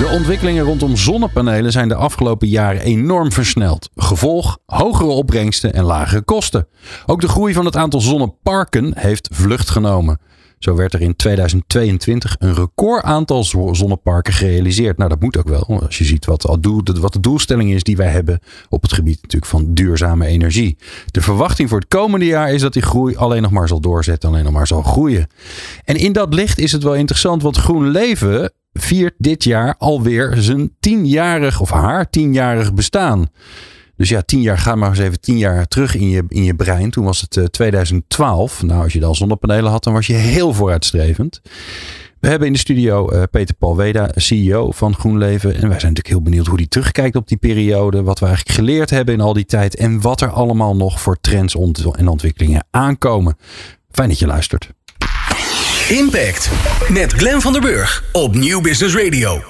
De ontwikkelingen rondom zonnepanelen zijn de afgelopen jaren enorm versneld. Gevolg hogere opbrengsten en lagere kosten. Ook de groei van het aantal zonneparken heeft vlucht genomen. Zo werd er in 2022 een record aantal zonneparken gerealiseerd. Nou, dat moet ook wel. Als je ziet wat, wat de doelstelling is die wij hebben op het gebied natuurlijk van duurzame energie. De verwachting voor het komende jaar is dat die groei alleen nog maar zal doorzetten, alleen nog maar zal groeien. En in dat licht is het wel interessant, want GroenLeven viert dit jaar alweer zijn tienjarig of haar tienjarig bestaan. Dus ja, tien jaar, ga maar eens even tien jaar terug in je, in je brein. Toen was het 2012. Eh, nou, als je dan zonnepanelen had, dan was je heel vooruitstrevend. We hebben in de studio uh, Peter Paul Weda, CEO van GroenLeven. En wij zijn natuurlijk heel benieuwd hoe hij terugkijkt op die periode. Wat we eigenlijk geleerd hebben in al die tijd. En wat er allemaal nog voor trends en ontwikkelingen aankomen. Fijn dat je luistert. Impact met Glenn van der Burg op Nieuw Business Radio.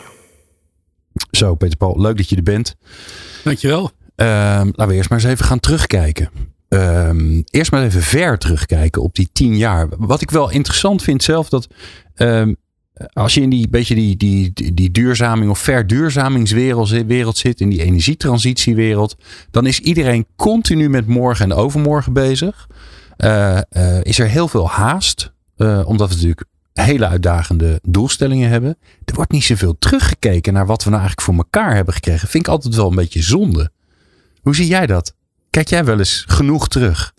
Zo, Peter Paul, leuk dat je er bent. Dankjewel. Uh, laten we eerst maar eens even gaan terugkijken. Um, eerst maar even ver terugkijken op die tien jaar. Wat ik wel interessant vind zelf, dat um, als je in die beetje die, die, die, duurzaming of verduurzamingswereld wereld zit, in die energietransitiewereld, dan is iedereen continu met morgen en overmorgen bezig. Uh, uh, is er heel veel haast. Uh, omdat we natuurlijk hele uitdagende doelstellingen hebben. Er wordt niet zoveel teruggekeken naar wat we nou eigenlijk voor elkaar hebben gekregen. Vind ik altijd wel een beetje zonde. Hoe zie jij dat? Kijk jij wel eens genoeg terug?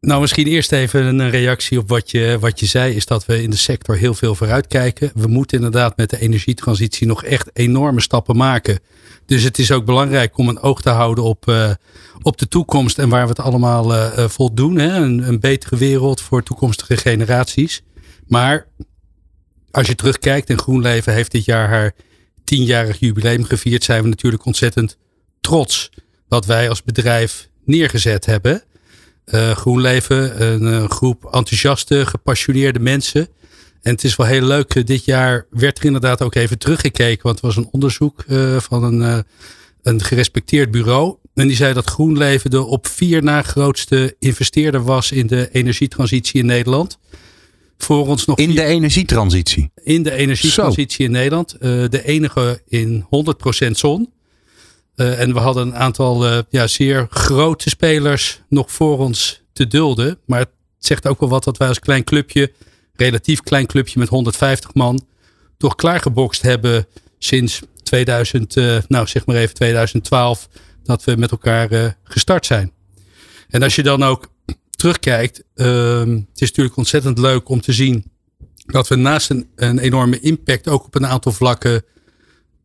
Nou, misschien eerst even een reactie op wat je, wat je zei. Is dat we in de sector heel veel vooruitkijken. We moeten inderdaad met de energietransitie nog echt enorme stappen maken. Dus het is ook belangrijk om een oog te houden op, uh, op de toekomst en waar we het allemaal uh, voldoen. Hè? Een, betere wereld voor toekomstige generaties. Maar als je terugkijkt en GroenLeven heeft dit jaar haar tienjarig jubileum gevierd, zijn we natuurlijk ontzettend trots wat wij als bedrijf neergezet hebben. Uh, GroenLeven, een groep enthousiaste, gepassioneerde mensen. En het is wel heel leuk. Dit jaar werd er inderdaad ook even teruggekeken. Want er was een onderzoek van een, een gerespecteerd bureau. En die zei dat GroenLeven de op vier na grootste investeerder was in de energietransitie in Nederland. Voor ons nog in de energietransitie? In de energietransitie in Nederland. Uh, de enige in 100% zon. Uh, en we hadden een aantal uh, ja, zeer grote spelers nog voor ons te dulden. Maar het zegt ook wel wat dat wij als klein clubje, relatief klein clubje met 150 man, toch klaargebokst hebben sinds 2000, uh, nou zeg maar even 2012, dat we met elkaar gestart zijn. En als je dan ook terugkijkt, ehm, het is natuurlijk ontzettend leuk om te zien dat we naast een, een enorme impact ook op een aantal vlakken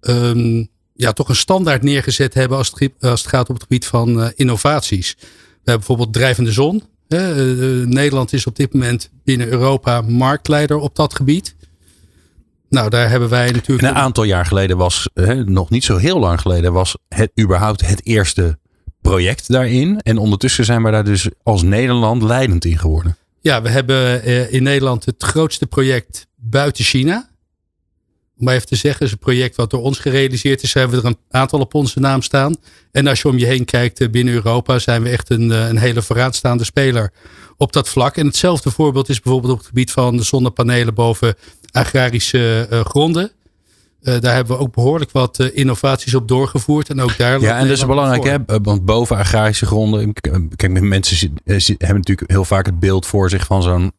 um, ja, toch een standaard neergezet hebben als het, als het gaat op het gebied van uh, innovaties. We hebben bijvoorbeeld drijvende zon. Uh, Nederland is op dit moment binnen Europa marktleider op dat gebied. Nou, daar hebben wij natuurlijk. En een aantal jaar geleden was, hè, nog niet zo heel lang geleden, was het überhaupt het eerste project daarin. En ondertussen zijn we daar dus als Nederland leidend in geworden. Ja, we hebben uh, in Nederland het grootste project buiten China om even te zeggen, is een project wat door ons gerealiseerd is. Hebben we er een aantal op onze naam staan. En als je om je heen kijkt eh, binnen Europa, zijn we echt een, eh, een hele vooraanstaande speler op dat vlak. En hetzelfde voorbeeld is bijvoorbeeld op het gebied van de zonnepanelen boven agrarische uh, gronden. Uh, daar hebben we ook behoorlijk wat uh, innovaties op doorgevoerd. En ook daar. Ja, en dat is belangrijk, hè? Want boven agrarische gronden. Kijk, mensen hebben natuurlijk heel vaak het beeld voor zich van zo'n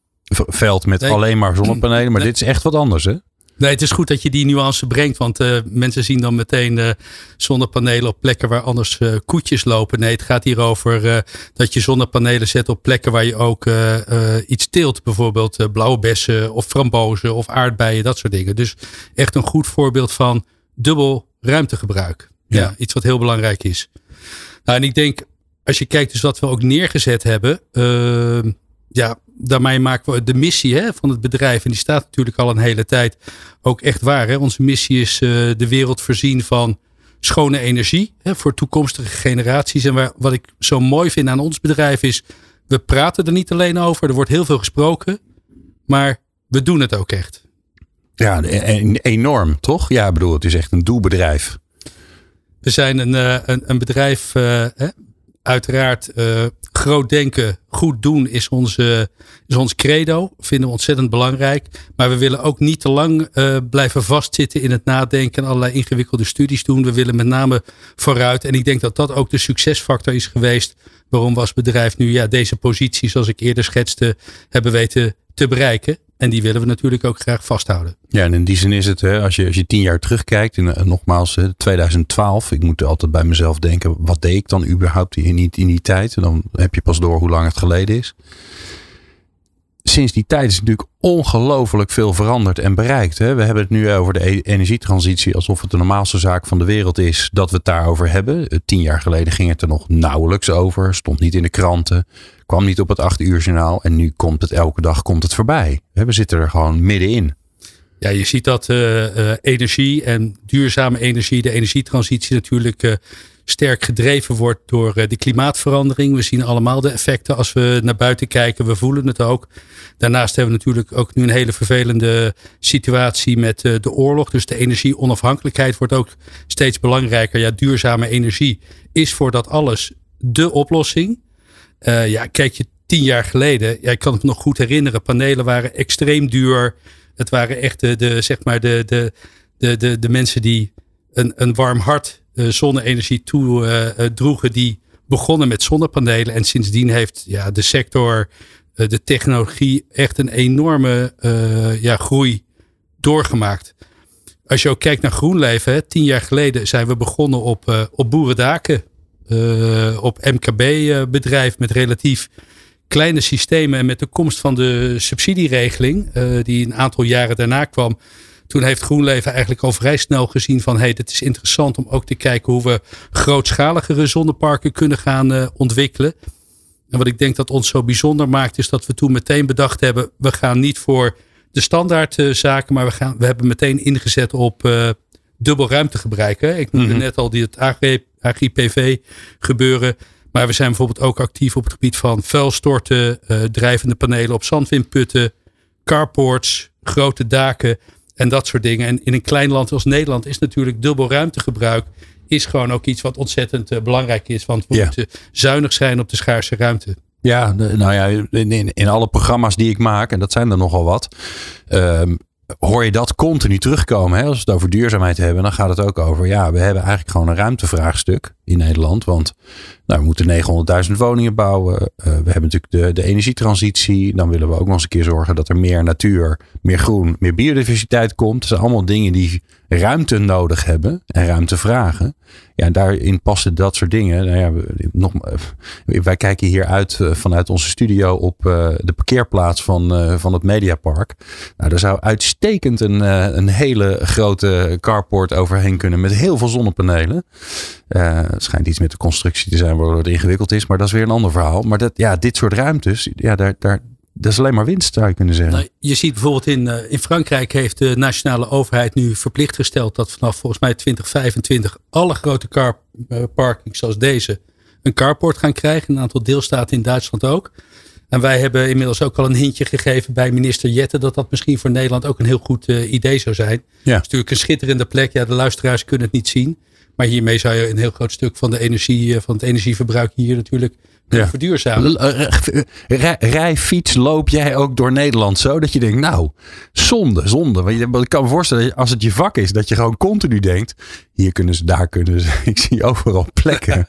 veld met alleen maar zonnepanelen. Maar dit is echt wat anders, hè? Nee, het is goed dat je die nuance brengt. Want uh, mensen zien dan meteen uh, zonnepanelen op plekken waar anders uh, koetjes lopen. Nee, het gaat hier over dat je zonnepanelen zet op plekken waar je ook iets teelt. Bijvoorbeeld blauwe bessen of frambozen of aardbeien, dat soort dingen. Dus echt een goed voorbeeld van dubbel ruimtegebruik. Ja, ja iets wat heel belangrijk is. Nou, en ik denk, als je kijkt dus wat we ook neergezet hebben. Ja, daarmee maken we de missie hè, van het bedrijf. En die staat natuurlijk al een hele tijd ook echt waar. Hè. Onze missie is uh, de wereld voorzien van schone energie hè, voor toekomstige generaties. En waar, wat ik zo mooi vind aan ons bedrijf is we praten er niet alleen over. Er wordt heel veel gesproken. Maar we doen het ook echt. Ja, enorm, toch? Ja, ik bedoel, het is echt een doelbedrijf. We zijn een, eh, een, een bedrijf, uh, hè? Uiteraard uh, groot denken, goed doen is, onze, is ons credo. Vinden we ontzettend belangrijk. Maar we willen ook niet te lang uh, blijven vastzitten in het nadenken en allerlei ingewikkelde studies doen. We willen met name vooruit. En ik denk dat dat ook de succesfactor is geweest. Waarom we als bedrijf nu ja, deze positie, zoals ik eerder schetste, hebben weten te bereiken. En die willen we natuurlijk ook graag vasthouden. Ja, en in die zin is het, hè, als, je, als je tien jaar terugkijkt, in, nogmaals 2012, ik moet altijd bij mezelf denken, wat deed ik dan überhaupt in die, in die tijd? En dan heb je pas door hoe lang het geleden is. Sinds die tijd is natuurlijk ongelooflijk veel veranderd en bereikt. Hè? We hebben het nu over de e-, energietransitie alsof het de normaalste zaak van de wereld is dat we het daarover hebben. Tien jaar geleden ging het er nog nauwelijks over, stond niet in de kranten kwam niet op het acht uur journaal en nu komt het elke dag komt het voorbij. We zitten er gewoon middenin. Ja, je ziet dat uh, energie en duurzame energie, de energietransitie natuurlijk sterk gedreven wordt door de klimaatverandering. We zien allemaal de effecten als we naar buiten kijken. We voelen het ook. Daarnaast hebben we natuurlijk ook nu een hele vervelende situatie met de oorlog. Dus de energieonafhankelijkheid wordt ook steeds belangrijker. Ja, duurzame energie is voor dat alles de oplossing. Uh, ja, kijk je tien jaar geleden, ja, ik kan het nog goed herinneren, panelen waren extreem duur. Het waren echt de, de zeg maar de, de, de, de, de mensen die een, een warm hart zonne-energie toe uh, droegen, die begonnen met zonnepanelen. En sindsdien heeft ja, de sector, de technologie echt een enorme ja, groei doorgemaakt. Als je ook kijkt naar GroenLeven, hè, tien jaar geleden zijn we begonnen op, op boerendaken. Uh, op MKB-bedrijf met relatief kleine systemen. En met de komst van de subsidieregeling, uh, die een aantal jaren daarna kwam. Toen heeft GroenLeven eigenlijk al vrij snel gezien van hey, het is interessant om ook te kijken hoe we grootschaligere zonneparken kunnen gaan uh, ontwikkelen. En wat ik denk dat ons zo bijzonder maakt, is dat we toen meteen bedacht hebben: we gaan niet voor de standaard zaken, maar we, gaan, we hebben meteen ingezet op dubbel ruimtegebruik. Hè? Ik noemde mm net al die het AGPV gebeuren. Maar we zijn bijvoorbeeld ook actief op het gebied van vuilstorten, uh, drijvende panelen op zandwindputten, carports, grote daken en dat soort dingen. En in een klein land als Nederland is natuurlijk dubbel ruimtegebruik is gewoon ook iets wat ontzettend uh, belangrijk is. Want we moeten zuinig zijn op de schaarse ruimte. Ja, nou ja, in, in, in, alle programma's die ik maak, en dat zijn er nogal wat, um, hoor je dat continu terugkomen. Hè? Als we het over duurzaamheid hebben, dan gaat het ook over, ja, we hebben eigenlijk gewoon een ruimtevraagstuk in Nederland. Want nou, we moeten 900.000 woningen bouwen. Uh, we hebben natuurlijk de, de energietransitie. Dan willen we ook nog eens een keer zorgen dat er meer natuur, meer groen, meer biodiversiteit komt. Dat zijn allemaal dingen die ruimte nodig hebben en ruimte vragen. Ja, en daarin passen dat soort dingen. Nou ja, nog, wij kijken hier uit eh, vanuit onze studio op de parkeerplaats van, van het Mediapark. Nou, daar zou uitstekend een, een hele grote carport overheen kunnen met heel veel zonnepanelen. Het schijnt iets met de constructie te zijn waardoor het ingewikkeld is, maar dat is weer een ander verhaal. Maar dat, ja, dit soort ruimtes, ja, daar, daar, dat is alleen maar winst, zou je kunnen zeggen. Nou, je ziet bijvoorbeeld in, uh, in Frankrijk heeft de nationale overheid nu verplicht gesteld dat vanaf volgens mij 2025 alle grote carparkings zoals deze een carport gaan krijgen. Een aantal deelstaten in Duitsland ook. En wij hebben inmiddels ook al een hintje gegeven bij minister Jette dat dat misschien voor Nederland ook een heel goed uh, idee zou zijn. Ja. is natuurlijk een schitterende plek. Ja, de luisteraars kunnen het niet zien. Maar hiermee zou je een heel groot stuk van, de energie, eh, van het energieverbruik hier natuurlijk ja. verduurzamen. Rij, fiets, loop jij ook door Nederland zo dat je denkt, nou, zonde, zonde. Want je, ik kan me voorstellen, als het je vak is, dat je gewoon continu denkt, hier kunnen ze, daar kunnen ze. Ik zie overal plekken.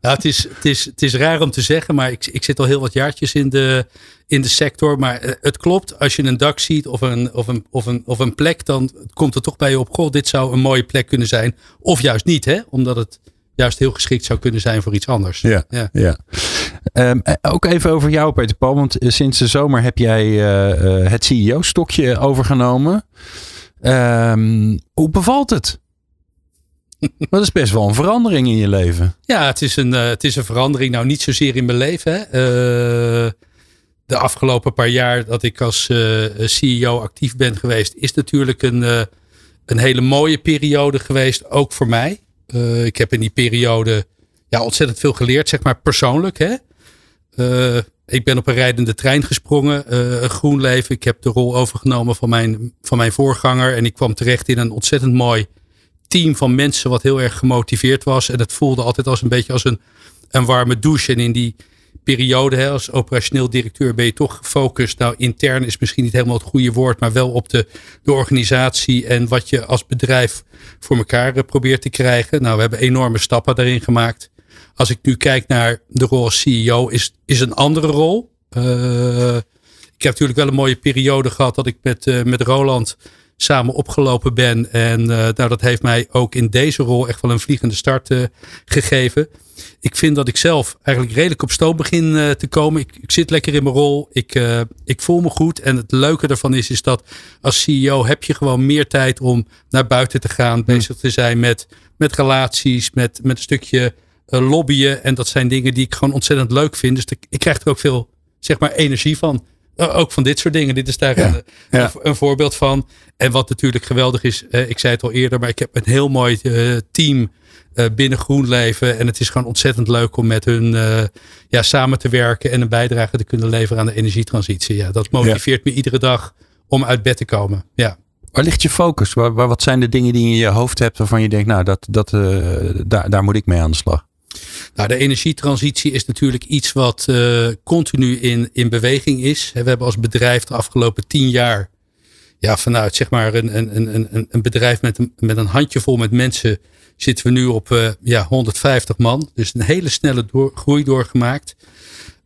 Nou, het, is, het, is, het is raar om te zeggen, maar ik, ik zit al heel wat jaartjes in de, in de sector. Maar eh, het klopt, als je een dak ziet of een, of een, of een, of een plek, dan komt het toch bij je op. Goh, dit zou een mooie plek kunnen zijn. Of juist niet, hè? omdat het juist heel geschikt zou kunnen zijn voor iets anders. Ja, ja. ja. Um, ook even over jou, Peter Paul. Want eh, sinds de zomer heb jij uh, het CEO-stokje overgenomen. Um, hoe bevalt het? Dat is best wel een verandering in je leven. Ja, het is een, het is een verandering. Nou, niet zozeer in mijn leven. Hè. de afgelopen paar jaar dat ik als CEO actief ben geweest, is natuurlijk een, een hele mooie periode geweest. Ook voor mij. Ik heb in die periode ja, ontzettend veel geleerd, zeg maar persoonlijk. Hè? Ik ben op een rijdende trein gesprongen, uh, GroenLeven. Ik heb de rol overgenomen van mijn, van mijn voorganger. En ik kwam terecht in een ontzettend mooi team van mensen wat heel erg gemotiveerd was. En het voelde altijd als een beetje als een, een warme douche. En in die periode hè, als operationeel directeur ben je toch gefocust. Nou, intern is misschien niet helemaal het goede woord, maar wel op de, de organisatie en wat je als bedrijf voor elkaar eh, probeert te krijgen. Nou, we hebben enorme stappen daarin gemaakt. Als ik nu kijk naar de rol als CEO, is, is een andere rol. Uh, ik heb natuurlijk wel een mooie periode gehad dat ik met, uh, met Roland samen opgelopen ben. En uh, nou, dat heeft mij ook in deze rol echt wel een vliegende start gegeven. Ik vind dat ik zelf eigenlijk redelijk op stoom begin te komen. Ik, ik, zit lekker in mijn rol. Ik, ik voel me goed. En het leuke daarvan is, is dat als CEO heb je gewoon meer tijd om naar buiten te gaan. Bezig te zijn met, met relaties, met, met een stukje lobbyen. En dat zijn dingen die ik gewoon ontzettend leuk vind. Dus ik krijg er ook veel zeg maar, energie van. Uh, ook van dit soort dingen. Dit is daar ja, een, ja. Een, een, voorbeeld van. En wat natuurlijk geweldig is, uh, ik zei het al eerder, maar ik heb een heel mooi team binnen GroenLeven. En het is gewoon ontzettend leuk om met hun ja, samen te werken en een bijdrage te kunnen leveren aan de energietransitie. Ja, dat motiveert me iedere dag om uit bed te komen. Ja. Waar ligt je focus? Waar, waar, wat zijn de dingen die je in je hoofd hebt waarvan je denkt, nou, dat, dat, daar, daar moet ik mee aan de slag? Nou, de energietransitie is natuurlijk iets wat uh, continu in, in beweging is. We hebben als bedrijf de afgelopen tien jaar, ja, vanuit zeg maar een, een, een, een bedrijf met een, met een handjevol met mensen, zitten we nu op uh, ja, 150 man. Dus een hele snelle groei doorgemaakt.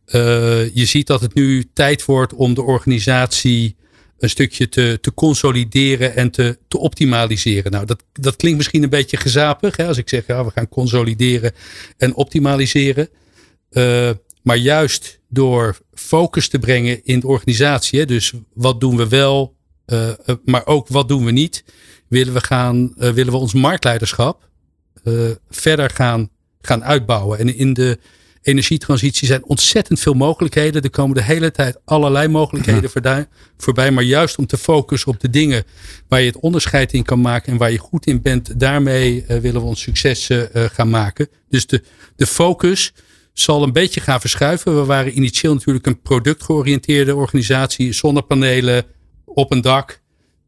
Uh, je ziet dat het nu tijd wordt om de organisatie een stukje te, te consolideren en te, te optimaliseren. Nou, dat, dat klinkt misschien een beetje gezapig hè, als ik zeg, ja, we gaan consolideren en optimaliseren. Uh, maar juist door focus te brengen in de organisatie, hè, dus wat doen we wel, uh, maar ook wat doen we niet, willen we, gaan, willen we ons marktleiderschap verder gaan, gaan uitbouwen. En in de energietransitie zijn ontzettend veel mogelijkheden. Er komen de hele tijd allerlei mogelijkheden voorbij. Maar juist om te focussen op de dingen waar je het onderscheid in kan maken en waar je goed in bent, daarmee uh, willen we ons succes uh, gaan maken. Dus de, de focus zal een beetje gaan verschuiven. We waren initieel natuurlijk een productgeoriënteerde organisatie, zonnepanelen op een dak.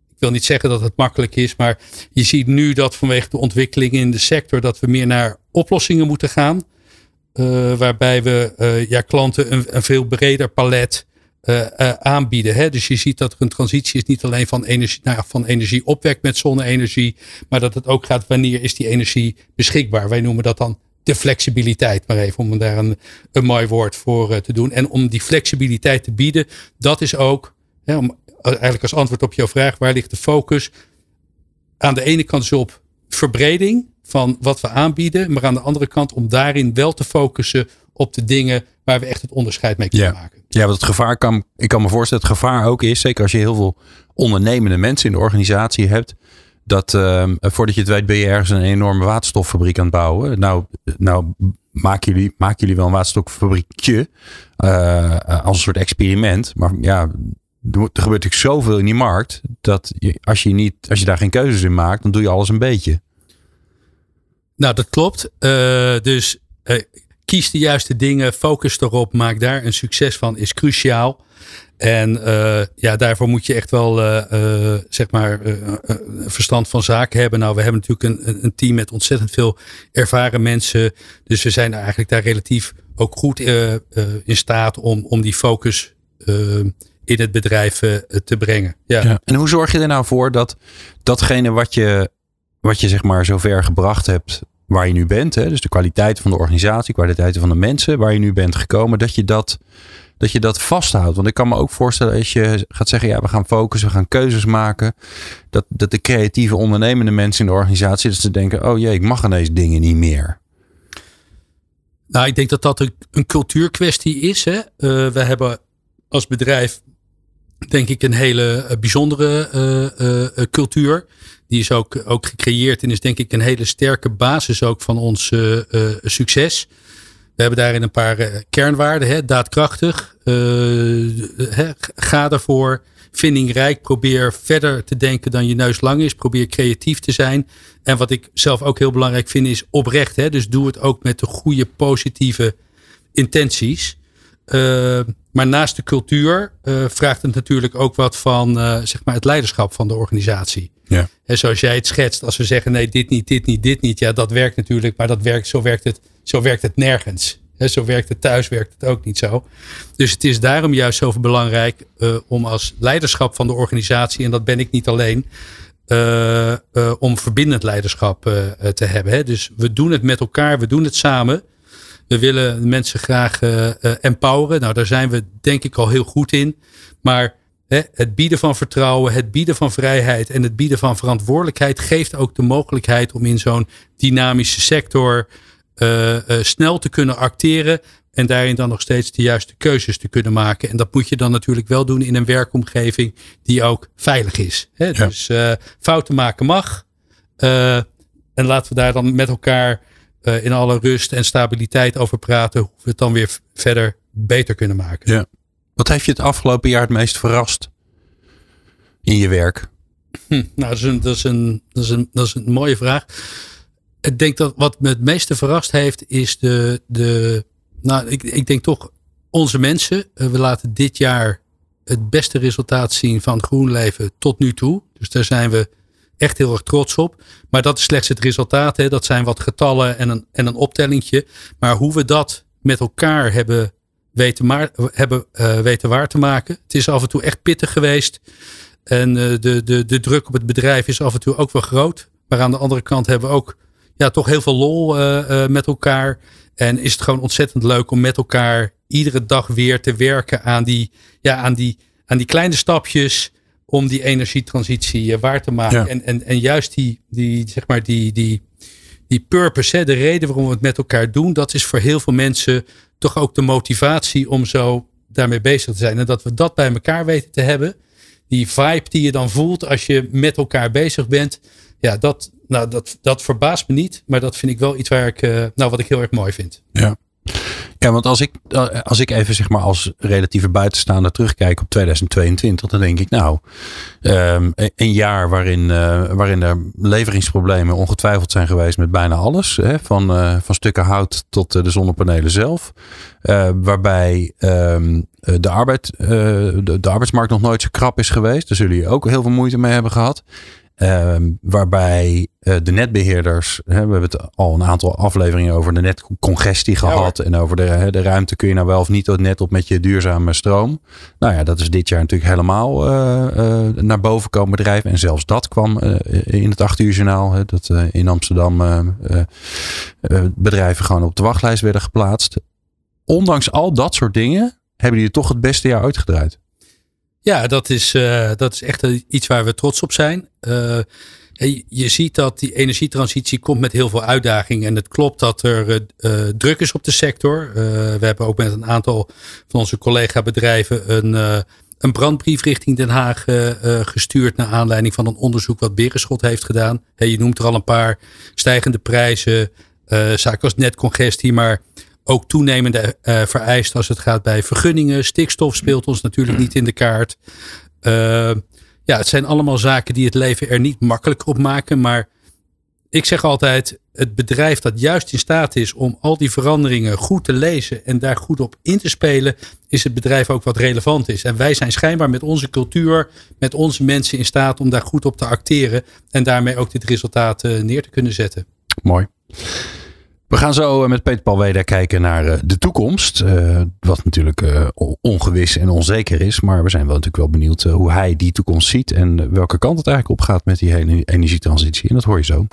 Ik wil niet zeggen dat het makkelijk is, maar je ziet nu dat vanwege de ontwikkelingen in de sector dat we meer naar oplossingen moeten gaan. Uh, waarbij we uh, ja, klanten een, een, veel breder palet uh, aanbieden. Hè? Dus je ziet dat er een transitie is niet alleen van energie, nou, van energie opwek met zonne-energie, maar dat het ook gaat wanneer is die energie beschikbaar. Wij noemen dat dan de flexibiliteit, maar even om daar een, een mooi woord voor te doen. En om die flexibiliteit te bieden, dat is ook, hè, om, eigenlijk als antwoord op jouw vraag, waar ligt de focus? Aan de ene kant is op verbreding van wat we aanbieden. Maar aan de andere kant om daarin wel te focussen op de dingen waar we echt het onderscheid mee kunnen maken. Ja, wat het gevaar kan, ik kan me voorstellen, het gevaar ook is, zeker als je heel veel ondernemende mensen in de organisatie hebt, dat uh, voordat je het weet ben je ergens een enorme waterstoffabriek aan het bouwen. Nou, nou maken jullie, maken jullie wel een waterstoffabriekje uh, als een soort experiment. Maar ja, er gebeurt natuurlijk zoveel in die markt dat als, je niet, als je daar geen keuzes in maakt, dan doe je alles een beetje. Nou, dat klopt. Uh, dus uh, kies de juiste dingen, focus erop, maak daar een succes van, is cruciaal. En uh, ja, daarvoor moet je echt wel, zeg maar, verstand van zaken hebben. Nou, we hebben natuurlijk een, een team met ontzettend veel ervaren mensen. Dus we zijn eigenlijk daar relatief ook goed in staat om, om die focus in het bedrijf te brengen. Ja. ja. En hoe zorg je er nou voor dat datgene wat je wat je zeg maar zover gebracht hebt waar je nu bent. Hè, dus de kwaliteit van de organisatie, kwaliteit van de mensen waar je nu bent gekomen, dat je dat, dat je dat vasthoudt. Want ik kan me ook voorstellen als je gaat zeggen, ja, we gaan focussen, we gaan keuzes maken. Dat, dat de creatieve ondernemende mensen in de organisatie, dat ze denken, oh jee, ik mag ineens dingen niet meer. Nou, ik denk dat dat een, een cultuurkwestie is. Hè. Uh, we hebben als bedrijf, denk ik, een hele uh, bijzondere uh, cultuur. Die is ook, ook gecreëerd en is denk ik een hele sterke basis ook van ons succes. We hebben daarin een paar kernwaarden. Hè? Daadkrachtig. Hè? Ga ervoor. Vindingrijk. Probeer verder te denken dan je neus lang is. Probeer creatief te zijn. En wat ik zelf ook heel belangrijk vind is oprecht. Hè? Dus doe het ook met de goede positieve intenties. Maar Maar naast de cultuur vraagt het natuurlijk ook wat van zeg maar het leiderschap van de organisatie. Ja. En zoals jij het schetst, als we zeggen nee, dit niet, dit niet, dit niet. Ja, dat werkt natuurlijk, maar dat werkt, zo, werkt het, zo werkt het nergens. He, zo werkt het thuis, werkt het ook niet zo. Dus het is daarom juist zoveel belangrijk om als leiderschap van de organisatie, en dat ben ik niet alleen, om verbindend leiderschap te hebben. Hè. Dus we doen het met elkaar, we doen het samen. We willen mensen graag empoweren. Nou, daar zijn we denk ik al heel goed in. Maar het bieden van vertrouwen, het bieden van vrijheid en het bieden van verantwoordelijkheid geeft ook de mogelijkheid om in zo'n dynamische sector uh, uh, snel te kunnen acteren en daarin dan nog steeds de juiste keuzes te kunnen maken. En dat moet je dan natuurlijk wel doen in een werkomgeving die ook veilig is. Hè? Ja. Dus uh, fouten maken mag. en laten we daar dan met elkaar in alle rust en stabiliteit over praten hoe we het dan weer verder beter kunnen maken. Ja. Wat heeft je het afgelopen jaar het meest verrast in je werk? Hm, nou, dat is, een, dat, is een, dat, is een, dat is een mooie vraag. Ik denk dat wat me het meeste verrast heeft, is de. de nou, ik, ik denk toch onze mensen. We laten dit jaar het beste resultaat zien van GroenLeven tot nu toe. Dus daar zijn we echt heel erg trots op. Maar dat is slechts het resultaat. Hè. Dat zijn wat getallen en een, en een optellingje. Maar hoe we dat met elkaar hebben weten, maar, hebben, uh, weten waar te maken. Het is af en toe echt pittig geweest. En uh, de, de, de druk op het bedrijf is af en toe ook wel groot. Maar aan de andere kant hebben we ook ja, toch heel veel lol uh, met elkaar. En is het gewoon ontzettend leuk om met elkaar iedere dag weer te werken aan die, ja, aan die, aan die kleine stapjes om die energietransitie waar te maken. Ja. En, en, en juist die, die, zeg maar, die, die, die purpose, hè, de reden waarom we het met elkaar doen, dat is voor heel veel mensen toch ook de motivatie om zo daarmee bezig te zijn. En dat we dat bij elkaar weten te hebben. Die vibe die je dan voelt als je met elkaar bezig bent. Ja, dat, nou, dat, dat verbaast me niet. Maar dat vind ik wel iets waar ik, uh, nou, wat ik heel erg mooi vind. Ja. Ja, want als ik, als ik even zeg maar als relatieve buitenstaander terugkijk op 2022, dan denk ik nou, um, een jaar waarin, uh, waarin er leveringsproblemen ongetwijfeld zijn geweest met bijna alles. Hè, van, uh, van stukken hout tot de zonnepanelen zelf. waarbij um, de, arbeid, de, de arbeidsmarkt nog nooit zo krap is geweest. Daar zullen jullie ook heel veel moeite mee hebben gehad. Um, waarbij uh, de netbeheerders, hè, we hebben het al een aantal afleveringen over de netcongestie gehad. Ja, en over de, de ruimte kun je nou wel of niet het net op met je duurzame stroom. Nou ja, dat is dit jaar natuurlijk helemaal uh, uh, naar boven komen bedrijven. En zelfs dat kwam in het acht uur journaal. dat in Amsterdam bedrijven gewoon op de wachtlijst werden geplaatst. Ondanks al dat soort dingen hebben die toch het beste jaar uitgedraaid. Ja, dat is, uh, dat is echt iets waar we trots op zijn. Uh, je ziet dat die energietransitie komt met heel veel uitdagingen. En het klopt dat er uh, druk is op de sector. we hebben ook met een aantal van onze collega-bedrijven een, een brandbrief richting Den Haag gestuurd. Naar aanleiding van een onderzoek wat Berenschot heeft gedaan. je noemt er al een paar stijgende prijzen, zaken als netcongestie. Maar ook toenemende uh, vereist als het gaat bij vergunningen. Stikstof speelt ons natuurlijk niet in de kaart. Uh, ja, het zijn allemaal zaken die het leven er niet makkelijker op maken. Maar ik zeg altijd, het bedrijf dat juist in staat is om al die veranderingen goed te lezen en daar goed op in te spelen, is het bedrijf ook wat relevant is. En wij zijn schijnbaar met onze cultuur, met onze mensen in staat om daar goed op te acteren en daarmee ook dit resultaat uh, neer te kunnen zetten. Mooi. We gaan zo eh, met Peter Paul Weder kijken naar eh, de toekomst. Uh, wat natuurlijk ongewis en onzeker is. Maar we zijn wel natuurlijk wel benieuwd hoe hij die toekomst ziet. En welke kant het eigenlijk op gaat met die hele energietransitie. En dat hoor je zo.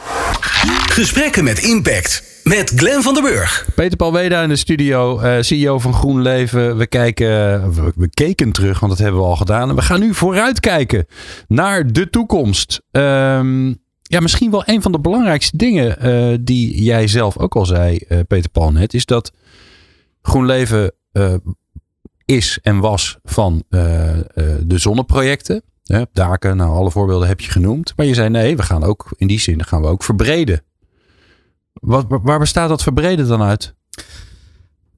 Gesprekken met impact. Met Glenn van der Burg. Peter Paul Weda in de studio, CEO van GroenLeven. We, kijken, we, we, keken terug, want dat hebben we al gedaan. En we gaan nu vooruitkijken naar de toekomst. Um, ja, misschien wel een van de belangrijkste dingen uh, die jij zelf ook al zei, uh, Peter Paul net, is dat GroenLeven uh, is en was van de zonneprojecten. daken, nou alle voorbeelden heb je genoemd. Maar je zei nee, we gaan ook in die zin gaan we ook verbreden. Wat, waar bestaat dat verbreden dan uit?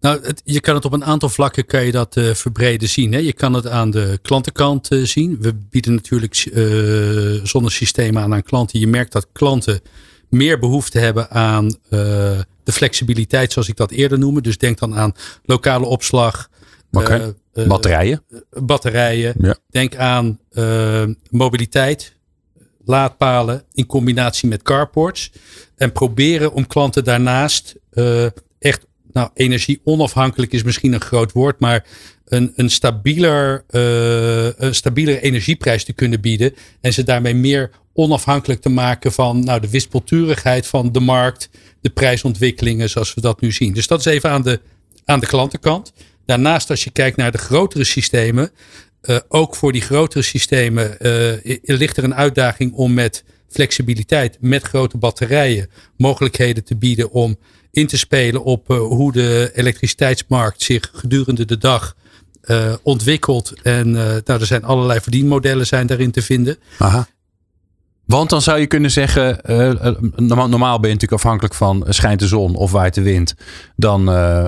Nou, het, je kan het op een aantal vlakken kan je dat uh, verbreden zien. Hè? Je kan het aan de klantenkant uh, zien. We bieden natuurlijk uh, zonnesystemen aan aan klanten. Je merkt dat klanten meer behoefte hebben aan de flexibiliteit, zoals ik dat eerder noemde. Dus denk dan aan lokale opslag, Okay. batterijen. batterijen. Ja. Denk aan mobiliteit, laadpalen in combinatie met carports. En proberen om klanten daarnaast nou energie onafhankelijk is misschien een groot woord, maar een, een, stabieler, een stabielere energieprijs te kunnen bieden. En ze daarmee meer onafhankelijk te maken van nou, de wispelturigheid van de markt, de prijsontwikkelingen zoals we dat nu zien. Dus dat is even aan de, aan de klantenkant. Daarnaast, als je kijkt naar de grotere systemen, uh, ook voor die grotere systemen uh, ligt er een uitdaging om met flexibiliteit, met grote batterijen, mogelijkheden te bieden om in te spelen op uh, hoe de elektriciteitsmarkt zich gedurende de dag ontwikkelt. En nou, er zijn allerlei verdienmodellen zijn daarin te vinden. Aha. Want dan zou je kunnen zeggen, uh, normaal ben je natuurlijk afhankelijk van schijnt de zon of waait de wind. Dan,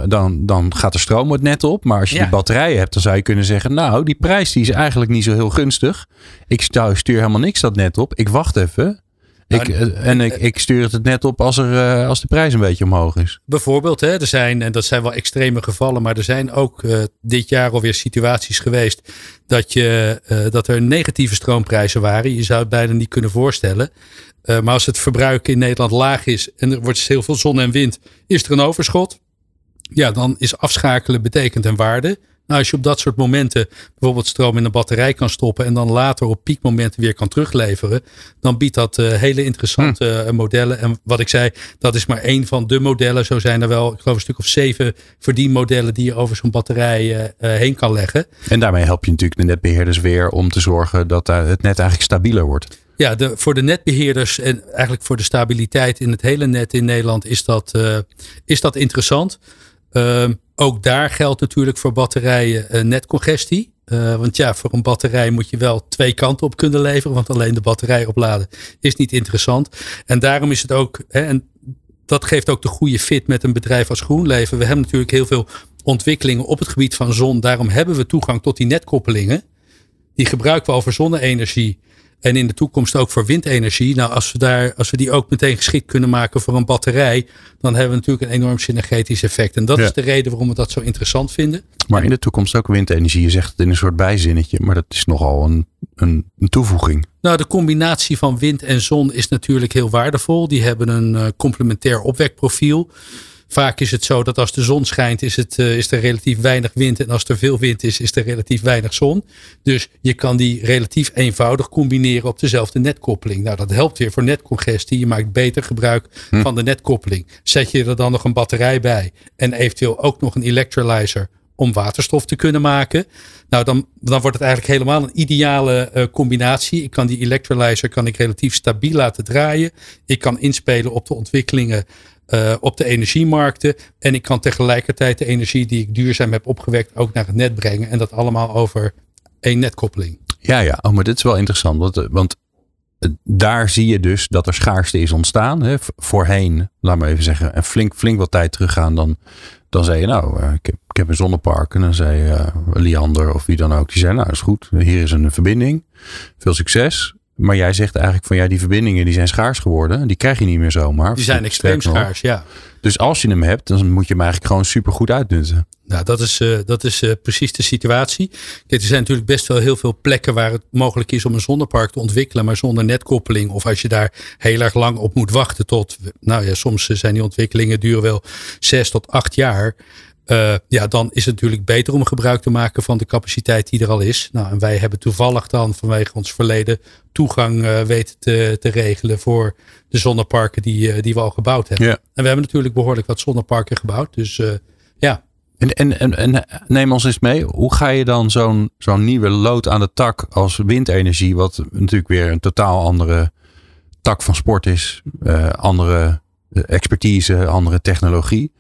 dan, dan gaat de stroom het net op. Maar als je die batterijen hebt, dan zou je kunnen zeggen, nou die prijs die is eigenlijk niet zo heel gunstig. Ik stuur helemaal niks dat net op. Ik wacht even. Ik, eh, en ik, ik stuur het net op als, er, eh, als de prijs een beetje omhoog is. Bijvoorbeeld, hè, er zijn, en dat zijn wel extreme gevallen, maar er zijn ook uh, dit jaar alweer situaties geweest dat, je, uh, dat er negatieve stroomprijzen waren. Je zou het bijna niet kunnen voorstellen. Uh, maar als het verbruik in Nederland laag is en er wordt heel veel zon en wind, is er een overschot. Ja, dan is afschakelen betekent een waarde. Nou, als je op dat soort momenten bijvoorbeeld stroom in een batterij kan stoppen en dan later op piekmomenten weer kan terugleveren, dan biedt dat uh, hele interessante hm. uh, modellen. En wat ik zei, dat is maar één van de modellen. Zo zijn er wel, ik geloof, een stuk of zeven verdienmodellen die je over zo'n batterij uh, heen kan leggen. En daarmee help je natuurlijk de netbeheerders weer om te zorgen dat het net eigenlijk stabieler wordt. Ja, de, voor de netbeheerders en eigenlijk voor de stabiliteit in het hele net in Nederland is dat, is dat interessant. Ehm, ook daar geldt natuurlijk voor batterijen uh, netcongestie. Uh, want ja, voor een batterij moet je wel twee kanten op kunnen leveren. Want alleen de batterij opladen is niet interessant. En daarom is het ook, hè, en dat geeft ook de goede fit met een bedrijf als GroenLeven. We hebben natuurlijk heel veel ontwikkelingen op het gebied van zon. Daarom hebben we toegang tot die netkoppelingen. Die gebruiken we al voor zonne-energie. En in de toekomst ook voor windenergie. Nou, als we, daar, als we die ook meteen geschikt kunnen maken voor een batterij, dan hebben we natuurlijk een enorm synergetisch effect. En dat is de reden waarom we dat zo interessant vinden. Maar in de toekomst ook windenergie. Je zegt het in een soort bijzinnetje, maar dat is nogal een, een, een toevoeging. Nou, de combinatie van wind en zon is natuurlijk heel waardevol. Die hebben een uh, complementair opwekprofiel. Vaak is het zo dat als de zon schijnt, is, het, uh, is er relatief weinig wind. En als er veel wind is, is er relatief weinig zon. Dus je kan die relatief eenvoudig combineren op dezelfde netkoppeling. Nou, dat helpt weer voor netcongestie. Je maakt beter gebruik hm. van de netkoppeling. Zet je er dan nog een batterij bij en eventueel ook nog een electrolyzer om waterstof te kunnen maken. Nou, dan, dan wordt het eigenlijk helemaal een ideale uh, combinatie. Ik kan die electrolyzer kan ik relatief stabiel laten draaien. Ik kan inspelen op de ontwikkelingen uh, op de energiemarkten. En ik kan tegelijkertijd de energie die ik duurzaam heb opgewekt ook naar het net brengen. En dat allemaal over één netkoppeling. Ja, ja. Oh, maar dit is wel interessant. Want, eh, want eh, daar zie je dus dat er schaarste is ontstaan. Hè. Voorheen, laat maar even zeggen, en flink, flink wat tijd teruggaan. Dan, dan zei je nou, ik heb, ik heb een zonnepark. En dan zei Liander of wie dan ook. Die zei nou is goed, hier is een verbinding. Veel succes. Maar jij zegt eigenlijk van ja, die verbindingen die zijn schaars geworden. Die krijg je niet meer zomaar. Die zijn extreem schaars, ja. Dus als je hem hebt, dan moet je hem eigenlijk gewoon super goed uitnutten. Nou, dat is, uh, dat is uh, precies de situatie. Kijk, er zijn natuurlijk best wel heel veel plekken waar het mogelijk is om een zonnepark te ontwikkelen, maar zonder netkoppeling. Of als je daar heel erg lang op moet wachten tot, nou ja, soms zijn die ontwikkelingen duren wel zes tot acht jaar. Uh, ja, dan is het natuurlijk beter om gebruik te maken van de capaciteit die er al is. Nou, en wij hebben toevallig dan vanwege ons verleden toegang uh, weten te, te, regelen voor de zonneparken die, uh, die we al gebouwd hebben. Ja. En we hebben natuurlijk behoorlijk wat zonneparken gebouwd. Dus ja. En, en, en, en, neem ons eens mee, hoe ga je dan zo'n zo'n nieuwe lood aan de tak als windenergie, wat natuurlijk weer een totaal andere tak van sport is, andere expertise, andere technologie.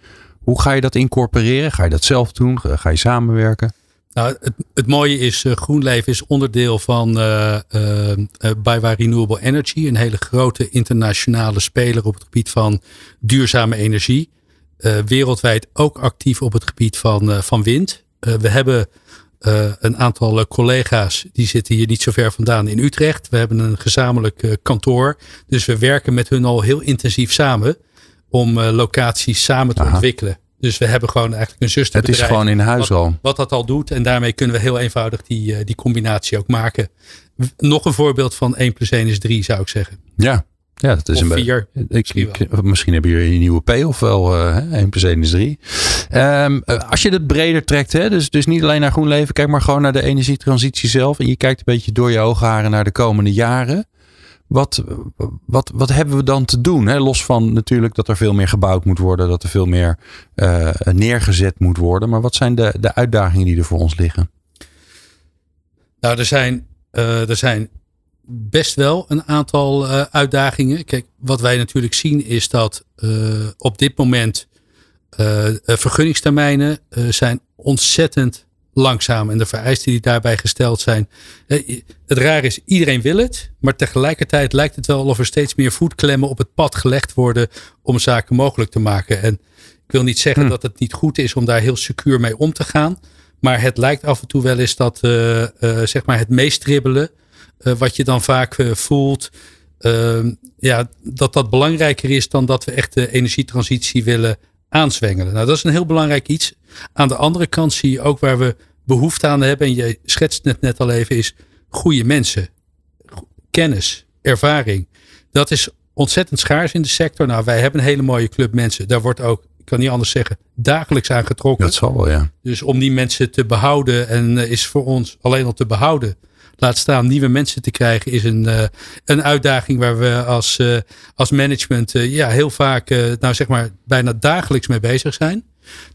Hoe ga je dat incorporeren? Ga je dat zelf doen? Ga je samenwerken? Nou, het, het mooie is, uh, GroenLeven is onderdeel van uh, uh, Baywa Renewable Energy. Een hele grote internationale speler op het gebied van duurzame energie. wereldwijd ook actief op het gebied van, van wind. we hebben een aantal collega's, die zitten hier niet zo ver vandaan in Utrecht. We hebben een gezamenlijk kantoor. Dus we werken met hun al heel intensief samen om locaties samen te ontwikkelen. Dus we hebben gewoon eigenlijk een zusterbedrijf. Het is gewoon in huis wat, al. Wat dat al doet. En daarmee kunnen we heel eenvoudig die, die combinatie ook maken. Nog een voorbeeld van 1 plus 1 is 3 zou ik zeggen. Ja, ja, dat is of een ik, misschien, misschien hebben jullie een nieuwe P of wel uh, 1 plus 1 is 3. Um, als je het breder trekt, hè, dus, dus niet alleen naar GroenLeven, kijk maar gewoon naar de energietransitie zelf. En je kijkt een beetje door je oogharen naar de komende jaren. Wat, wat, wat hebben we dan te doen? Hè? Los van natuurlijk dat er veel meer gebouwd moet worden, dat er veel meer uh, neergezet moet worden. Maar wat zijn de, de uitdagingen die er voor ons liggen? Nou, er zijn, uh, er zijn best wel een aantal uh, uitdagingen. Kijk, wat wij natuurlijk zien is dat op dit moment vergunningstermijnen zijn ontzettend langzaam. En de vereisten die daarbij gesteld zijn. Het raar is, iedereen wil het. Maar tegelijkertijd lijkt het wel of er steeds meer voetklemmen op het pad gelegd worden om zaken mogelijk te maken. En ik wil niet zeggen Hmm. hm. dat het niet goed is om daar heel secuur mee om te gaan. Maar het lijkt af en toe wel eens dat zeg maar het meestribbelen. Uh, wat je dan vaak voelt. Uh, ja, dat dat belangrijker is dan dat we echt de energietransitie willen aanzwengelen. Nou, dat is een heel belangrijk iets. Aan de andere kant zie je ook waar we behoefte aan hebben. En je schetst het net al even, is goede mensen. Kennis, ervaring. Dat is ontzettend schaars in de sector. Nou, wij hebben een hele mooie club mensen. Daar wordt ook, ik kan niet anders zeggen, dagelijks aan getrokken. Dat zal wel, ja. Dus om die mensen te behouden en uh, is voor ons alleen al te behouden laat staan nieuwe mensen te krijgen, is een, uh, een uitdaging waar we als, uh, als management uh, ja, heel vaak, nou zeg maar, bijna dagelijks mee bezig zijn.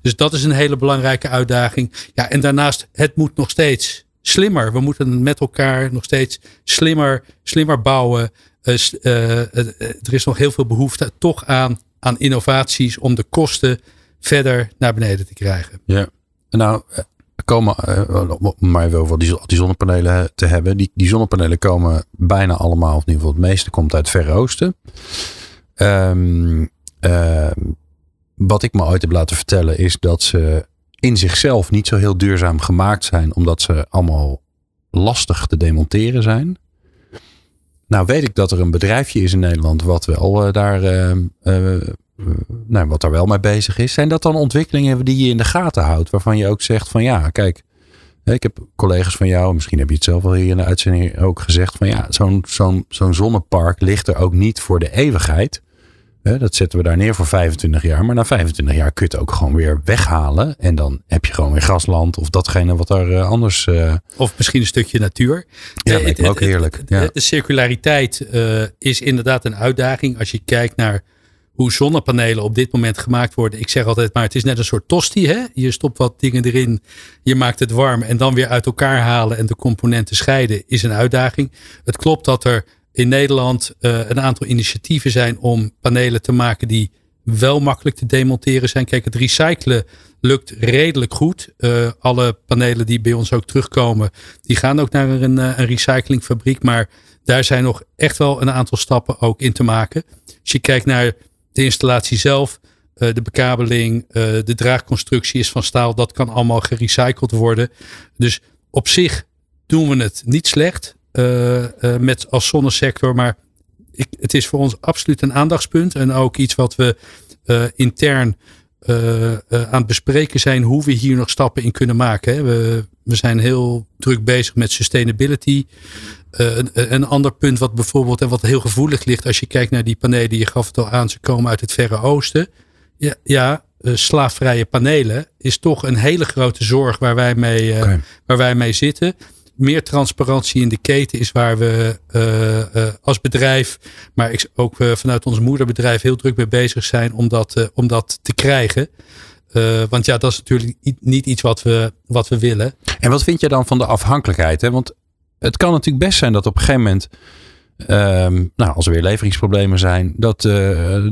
Dus dat is een hele belangrijke uitdaging. Ja, en daarnaast, het moet nog steeds slimmer. We moeten met elkaar nog steeds slimmer, slimmer bouwen. er is nog heel veel behoefte toch aan, aan innovaties om de kosten verder naar beneden te krijgen. Ja, nou komen, uh, om maar even over die, zonnepanelen te hebben. Die, die zonnepanelen komen bijna allemaal, of in ieder geval het meeste komt uit het Verre Oosten. Um, uh, wat ik me ooit heb laten vertellen is dat ze in zichzelf niet zo heel duurzaam gemaakt zijn, omdat ze allemaal lastig te demonteren zijn. Nou weet ik dat er een bedrijfje is in Nederland wat wel uh, daar nou, wat daar wel mee bezig is. Zijn dat dan ontwikkelingen die je in de gaten houdt? Waarvan je ook zegt van ja, kijk, ik heb collega's van jou, misschien heb je het zelf al hier in de uitzending ook gezegd van ja, zo'n zo'n zo'n zonnepark ligt er ook niet voor de eeuwigheid. Dat zetten we daar neer voor 25 jaar. Maar na 25 jaar kun je het ook gewoon weer weghalen. En dan heb je gewoon weer grasland of datgene wat er anders. Uh... Of misschien een stukje natuur. Ja, lijkt me ook heerlijk. Ja. De circulariteit uh, is inderdaad een uitdaging. Als je kijkt naar hoe zonnepanelen op dit moment gemaakt worden. Ik zeg altijd maar, het is net een soort tosti. Hè? Je stopt wat dingen erin, je maakt het warm en dan weer uit elkaar halen en de componenten scheiden is een uitdaging. Het klopt dat er in Nederland uh, een aantal initiatieven zijn om panelen te maken die wel makkelijk te demonteren zijn. Kijk, het recyclen lukt redelijk goed. Uh, alle panelen die bij ons ook terugkomen, die gaan ook naar een, een recyclingfabriek. Maar daar zijn nog echt wel een aantal stappen ook in te maken. Als je kijkt naar de installatie zelf, uh, de bekabeling, uh, de draagconstructie is van staal. Dat kan allemaal gerecycled worden. Dus op zich doen we het niet slecht uh, met als zonnesector. Maar ik, het is voor ons absoluut een aandachtspunt. En ook iets wat we intern aan het bespreken zijn. Hoe we hier nog stappen in kunnen maken. Hè. We, we zijn heel druk bezig met sustainability. Uh, een, een, ander punt wat bijvoorbeeld en wat heel gevoelig ligt als je kijkt naar die panelen, je gaf het al aan, ze komen uit het Verre Oosten. Ja, ja uh, slaafvrije panelen is toch een hele grote zorg waar wij mee, uh, okay. waar wij mee zitten. Meer transparantie in de keten is waar we als bedrijf, maar ik, ook vanuit ons moederbedrijf heel druk mee bezig zijn om dat, om dat te krijgen. Want ja, dat is natuurlijk niet iets wat we, wat we willen. En wat vind je dan van de afhankelijkheid? Hè? Want het kan natuurlijk best zijn dat op een gegeven moment, um, nou, als er weer leveringsproblemen zijn, dat,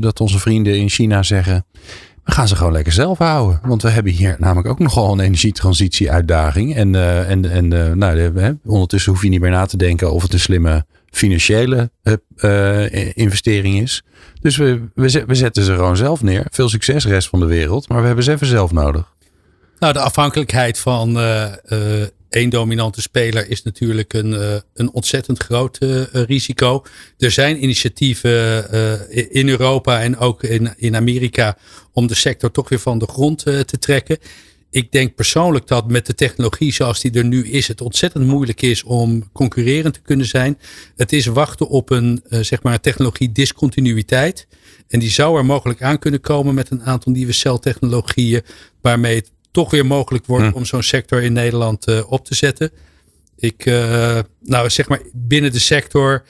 dat onze vrienden in China zeggen. We gaan ze gewoon lekker zelf houden. Want we hebben hier namelijk ook nogal een energietransitie-uitdaging. En, uh, en, en nou, hè, ondertussen hoef je niet meer na te denken of het een slimme financiële investering is. Dus we, we, we zetten ze gewoon zelf neer. Veel succes, rest van de wereld. Maar we hebben ze even zelf nodig. Nou, de afhankelijkheid van één dominante speler is natuurlijk een, een ontzettend groot risico. Er zijn initiatieven in Europa en ook in, in Amerika om de sector toch weer van de grond te trekken ik denk persoonlijk dat met de technologie zoals die er nu is, het ontzettend moeilijk is om concurrerend te kunnen zijn. Het is wachten op een zeg maar technologie discontinuïteit. En die zou er mogelijk aan kunnen komen met een aantal nieuwe celtechnologieën, waarmee het toch weer mogelijk wordt om zo'n sector in Nederland uh, op te zetten. Ik, uh, nou zeg maar binnen de sector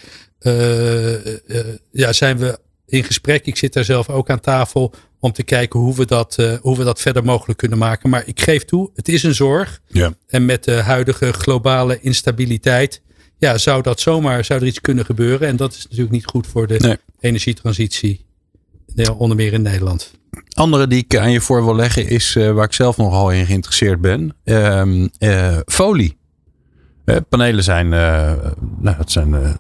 ja, zijn we in gesprek. Ik zit daar zelf ook aan tafel om te kijken hoe we dat, uh, hoe we dat verder mogelijk kunnen maken. Maar ik geef toe, het is een zorg. Ja. En met de huidige globale instabiliteit, ja, zou dat zomaar, zou er iets kunnen gebeuren. En dat is natuurlijk niet goed voor de energietransitie, onder meer in Nederland. Andere die ik aan je voor wil leggen is uh, waar ik zelf nogal in geïnteresseerd ben. Uh, folie. panelen zijn, nou, het zijn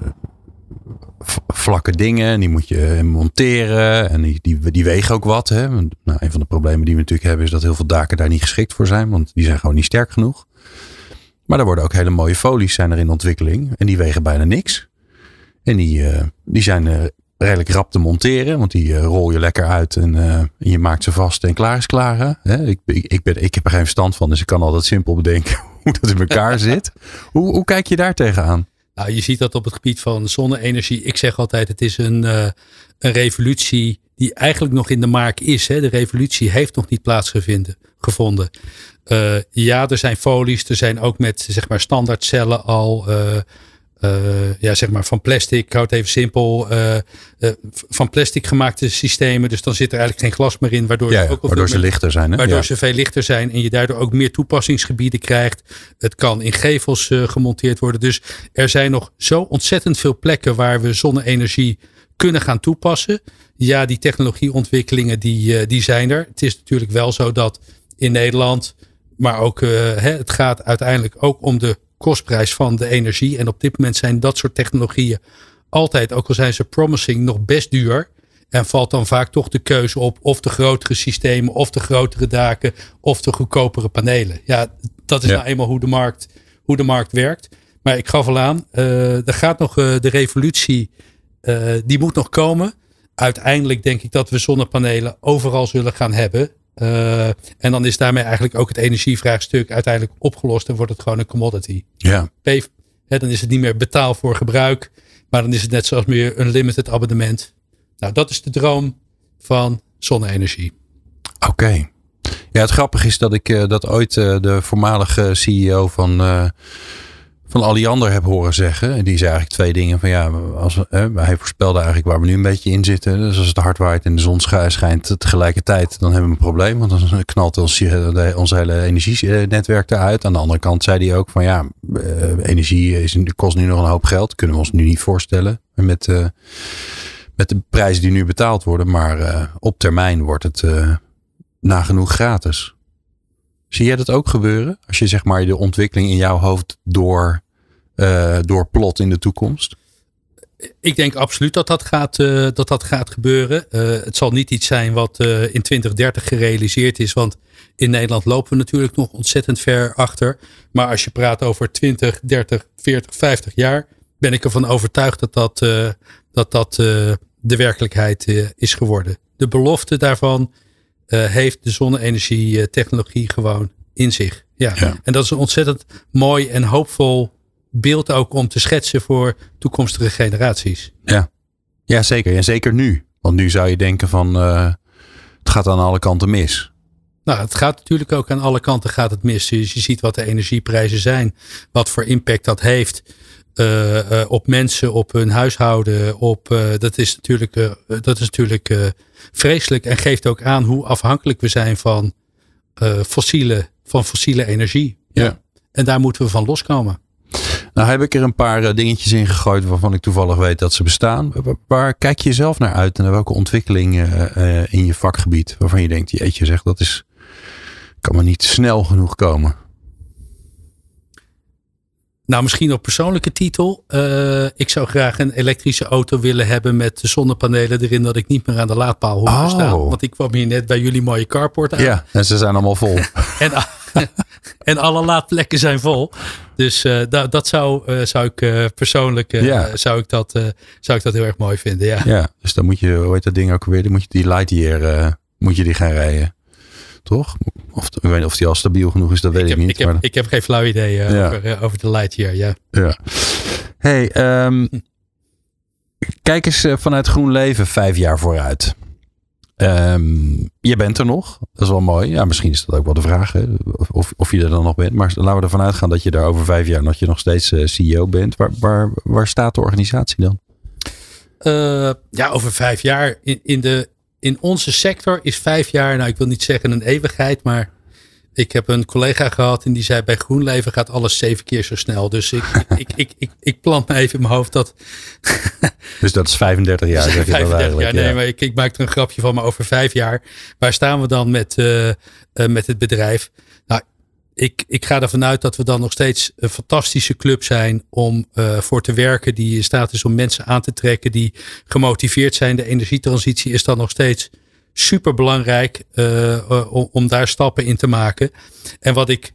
vlakke dingen. En die moet je monteren. En die, die, wegen ook wat. Hè. Nou, een van de problemen die we natuurlijk hebben is dat heel veel daken daar niet geschikt voor zijn. Want die zijn gewoon niet sterk genoeg. Maar er worden ook hele mooie folies zijn er in ontwikkeling. En die wegen bijna niks. En die, uh, die zijn uh, redelijk rap te monteren. Want die uh, rol je lekker uit en, en, je maakt ze vast en klaar is klaar. Ik, ik, ben, ik heb er geen verstand van. Dus ik kan altijd simpel bedenken hoe dat in elkaar zit. Hoe, hoe kijk je daar tegenaan? Nou, je ziet dat op het gebied van zonne-energie. Ik zeg altijd, het is een, uh, een revolutie die eigenlijk nog in de maak is. Hè. De revolutie heeft nog niet plaatsgevonden. Uh, ja, er zijn folies, er zijn ook met zeg maar standaardcellen al uh, uh, ja, zeg maar van plastic, ik houd even simpel, uh, uh, van plastic gemaakte systemen. Dus dan zit er eigenlijk geen glas meer in, waardoor, ja, ook waardoor ze lichter zijn. Hè? Waardoor ze veel lichter zijn en je daardoor ook meer toepassingsgebieden krijgt. Het kan in gevels gemonteerd worden. Dus er zijn nog zo ontzettend veel plekken waar we zonne-energie kunnen gaan toepassen. Ja, die technologieontwikkelingen die, die zijn er. Het is natuurlijk wel zo dat in Nederland, maar ook hè, het gaat uiteindelijk ook om de kostprijs van de energie. En op dit moment zijn dat soort technologieën altijd, ook al zijn ze promising, nog best duur. En valt dan vaak toch de keuze op of de grotere systemen, of de grotere daken, of de goedkopere panelen. Ja, dat is nou eenmaal hoe de markt, hoe de markt werkt. Maar ik gaf al aan, uh, er gaat nog uh, de revolutie, uh, die moet nog komen. Uiteindelijk denk ik dat we zonnepanelen overal zullen gaan hebben. Uh, en dan is daarmee eigenlijk ook het energievraagstuk uiteindelijk opgelost en wordt het gewoon een commodity. Ja. hè, dan is het niet meer betaal voor gebruik, maar dan is het net zoals meer een limited abonnement. Nou, dat is de droom van zonne-energie. Oké. Ja, het grappige is dat ik uh, dat ooit uh, de voormalige CEO van van Alliander heb horen zeggen. En die zei eigenlijk twee dingen. Van ja, als, hè, hij voorspelde eigenlijk waar we nu een beetje in zitten. Dus als het hard waait en de zon schijnt tegelijkertijd, dan hebben we een probleem. Want dan knalt ons, ons hele energienetwerk eruit. Aan de andere kant zei hij ook van ja, eh, energie is, kost nu nog een hoop geld. Kunnen we ons nu niet voorstellen. Met, uh, met de prijzen die nu betaald worden. Maar op termijn wordt het nagenoeg gratis. Zie jij dat ook gebeuren? Als je zeg maar de ontwikkeling in jouw hoofd door uh, door plot in de toekomst? Ik denk absoluut dat dat gaat, uh, dat dat gaat gebeuren. Uh, het zal niet iets zijn wat in 2030 gerealiseerd is. Want in Nederland lopen we natuurlijk nog ontzettend ver achter. Maar als je praat over 20, 30, 40, 50 jaar. Ben ik ervan overtuigd dat dat, dat, dat de werkelijkheid is geworden. De belofte daarvan heeft de zonne-energie technologie gewoon in zich. Ja. ja. En dat is een ontzettend mooi en hoopvol beeld ook om te schetsen voor toekomstige generaties. Ja, ja zeker. En zeker nu. Want nu zou je denken van uh, het gaat aan alle kanten mis. Nou, het gaat natuurlijk ook aan alle kanten gaat het mis. Dus je ziet wat de energieprijzen zijn. Wat voor impact dat heeft. Uh, uh, op mensen, op hun huishouden. Op, dat is natuurlijk, dat is natuurlijk vreselijk. En geeft ook aan hoe afhankelijk we zijn van, fossiele, van fossiele energie. Ja. En daar moeten we van loskomen. Nou heb ik er een paar eh, dingetjes in gegooid waarvan ik toevallig weet dat ze bestaan. Waar kijk je zelf naar uit en welke ontwikkelingen uh, in je vakgebied waarvan je denkt, jeetje zeg, dat is, kan maar niet snel genoeg komen? Nou, misschien op persoonlijke titel. Uh, ik zou graag een elektrische auto willen hebben met zonnepanelen erin, dat ik niet meer aan de laadpaal hoef te oh. staan. Want ik kwam hier net bij jullie mooie carport aan. Ja, en ze zijn allemaal vol. en en alle laadplekken zijn vol. Dus uh, dat, dat zou, uh, zou ik uh, persoonlijk ja. zou ik dat, zou ik dat heel erg mooi vinden. Ja. ja, dus dan moet je, hoe heet dat ding ook weer? Dan moet je die Lightyear moet je die gaan rijden. Toch? Of, ik weet niet of die al stabiel genoeg is, dat weet ik, heb, niet. Ik heb, maar... ik heb geen flauw idee ja. over, over de Lightyear, ja. ja. Hey, um, kijk eens vanuit GroenLeven vijf jaar vooruit. Um, je bent er nog. Dat is wel mooi. Ja, misschien is dat ook wel de vraag. Hè? Of, of je er dan nog bent. Maar laten we ervan uitgaan dat je daar over vijf jaar dat je nog steeds uh, CEO bent. Waar, waar, waar staat de organisatie dan? Uh, ja, over vijf jaar. In, in, de, in onze sector is vijf jaar, nou ik wil niet zeggen een eeuwigheid, maar ik heb een collega gehad en die zei bij GroenLeven gaat alles zeven keer zo snel. Dus ik, ik, ik, ik, ik, plant me even in mijn hoofd dat. dus dat is 35 jaar. 35 jaar, nee, maar ik, ik maak er een grapje van, maar over vijf jaar. Waar staan we dan met, uh, uh, met het bedrijf? Nou, ik, ik ga ervan uit dat we dan nog steeds een fantastische club zijn om uh, voor te werken. Die in staat is om mensen aan te trekken die gemotiveerd zijn. De energietransitie is dan nog steeds super belangrijk uh, om, om, daar stappen in te maken. En wat ik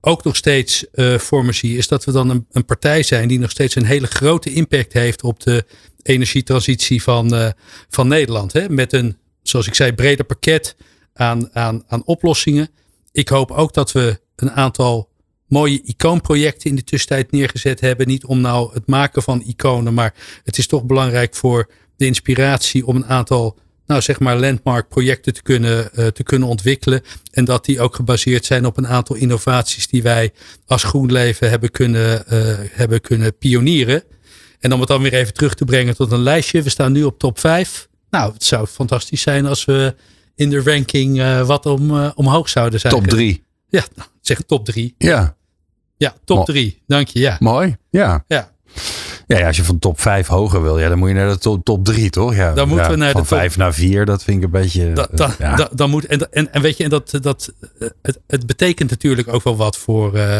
ook nog steeds uh, voor me zie, is dat we dan een, een, partij zijn die nog steeds een hele grote impact heeft op de energietransitie van, van Nederland. Hè? Met een, zoals ik zei, breder pakket aan, aan, aan oplossingen. Ik hoop ook dat we een aantal mooie icoonprojecten in de tussentijd neergezet hebben. Niet om nou het maken van iconen, maar het is toch belangrijk voor de inspiratie om een aantal nou zeg maar landmark projecten te kunnen, uh, te kunnen ontwikkelen. En dat die ook gebaseerd zijn op een aantal innovaties die wij als GroenLeven hebben kunnen, uh, hebben kunnen pionieren. En om het dan weer even terug te brengen tot een lijstje. We staan nu op top 5. Nou, het zou fantastisch zijn als we in de ranking uh, wat om, omhoog zouden zijn. Top 3. Ja, nou, zeg top 3. Ja. Ja, top 3. Dank je. Ja. Mooi. Ja. Ja. Ja, als je van top 5 hoger wil, ja, dan moet je naar de top, top 3, toch? Ja, dan moeten ja, we naar van de top 5 naar 4, dat vind ik een beetje. Da, da, ja. da, dan moet, en, en, en weet je, en dat, dat, het, het betekent natuurlijk ook wel wat voor, uh,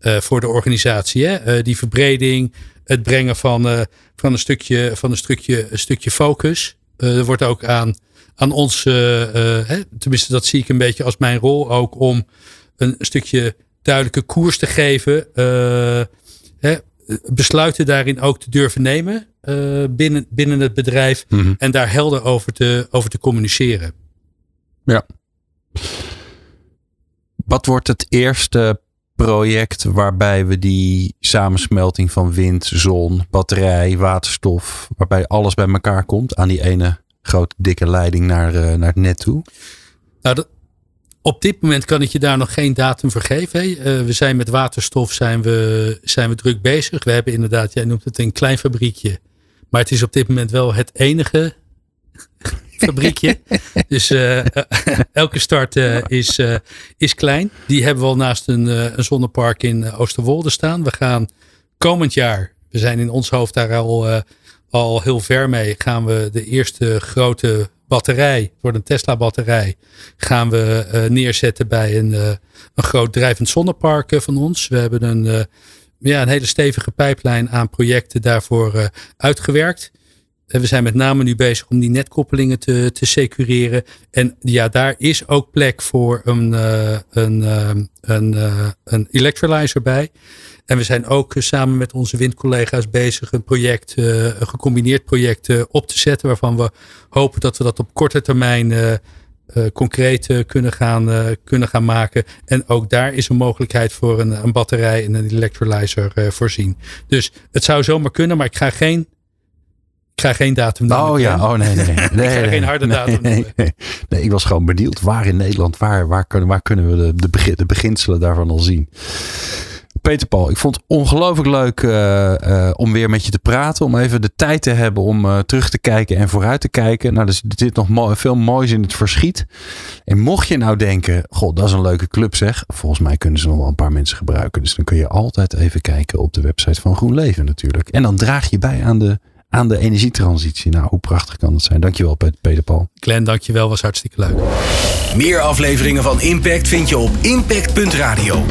uh, voor de organisatie. Hè? Uh, die verbreding, het brengen van, van, een, stukje, van een, stukje, een stukje focus. er wordt ook aan, aan ons, hè, tenminste, dat zie ik een beetje als mijn rol ook, om een stukje duidelijke koers te geven. Besluiten daarin ook te durven nemen uh, binnen, binnen het bedrijf. Mm -hmm. En daar helder over te, over te communiceren. Ja. Wat wordt het eerste project waarbij we die samensmelting van wind, zon, batterij, waterstof, waarbij alles bij elkaar komt aan die ene grote dikke leiding naar, uh, naar het net toe? Nou, dat, op dit moment kan ik je daar nog geen datum voor geven. Uh, we zijn met waterstof zijn we, zijn we druk bezig. We hebben inderdaad, jij noemt het een klein fabriekje. Maar het is op dit moment wel het enige fabriekje. dus uh, elke start is, is klein. Die hebben we al naast een, een zonnepark in Oosterwolde staan. We gaan komend jaar, we zijn in ons hoofd daar al, al heel ver mee, gaan we de eerste grote batterij, wordt een Tesla batterij, gaan we uh, neerzetten bij een, uh, een groot drijvend zonnepark uh, van ons. We hebben een, ja, een hele stevige pijplijn aan projecten daarvoor uitgewerkt. En we zijn met name nu bezig om die netkoppelingen te, te secureren. En ja, daar is ook plek voor een, een, een, een electrolyzer bij. En we zijn ook samen met onze windcollega's bezig een project, een gecombineerd project op te zetten. Waarvan we hopen dat we dat op korte termijn concreet kunnen, gaan, kunnen gaan maken. En ook daar is een mogelijkheid voor een, een batterij en een electrolyzer voorzien. Dus het zou zomaar kunnen, maar ik ga geen ik ga geen datum noemen. Oh ja, oh nee, nee. nee. ik ga geen harde datum nee, ik was gewoon benieuwd waar in Nederland, waar, waar, kunnen, waar kunnen we de, de, begin, de beginselen daarvan al zien. Peter Paul, ik vond het ongelooflijk leuk uh, uh, om weer met je te praten. Om even de tijd te hebben om uh, terug te kijken en vooruit te kijken. Nou, er zit nog veel moois in het verschiet. En mocht je nou denken, god, dat is een leuke club zeg. Volgens mij kunnen ze nog wel een paar mensen gebruiken. Dus dan kun je altijd even kijken op de website van GroenLeven natuurlijk. En dan draag je bij aan de, aan de energietransitie. Nou, hoe prachtig kan dat zijn. Dankjewel Peter Paul. Glenn, dankjewel. Was hartstikke leuk. Meer afleveringen van Impact vind je op impact.radio.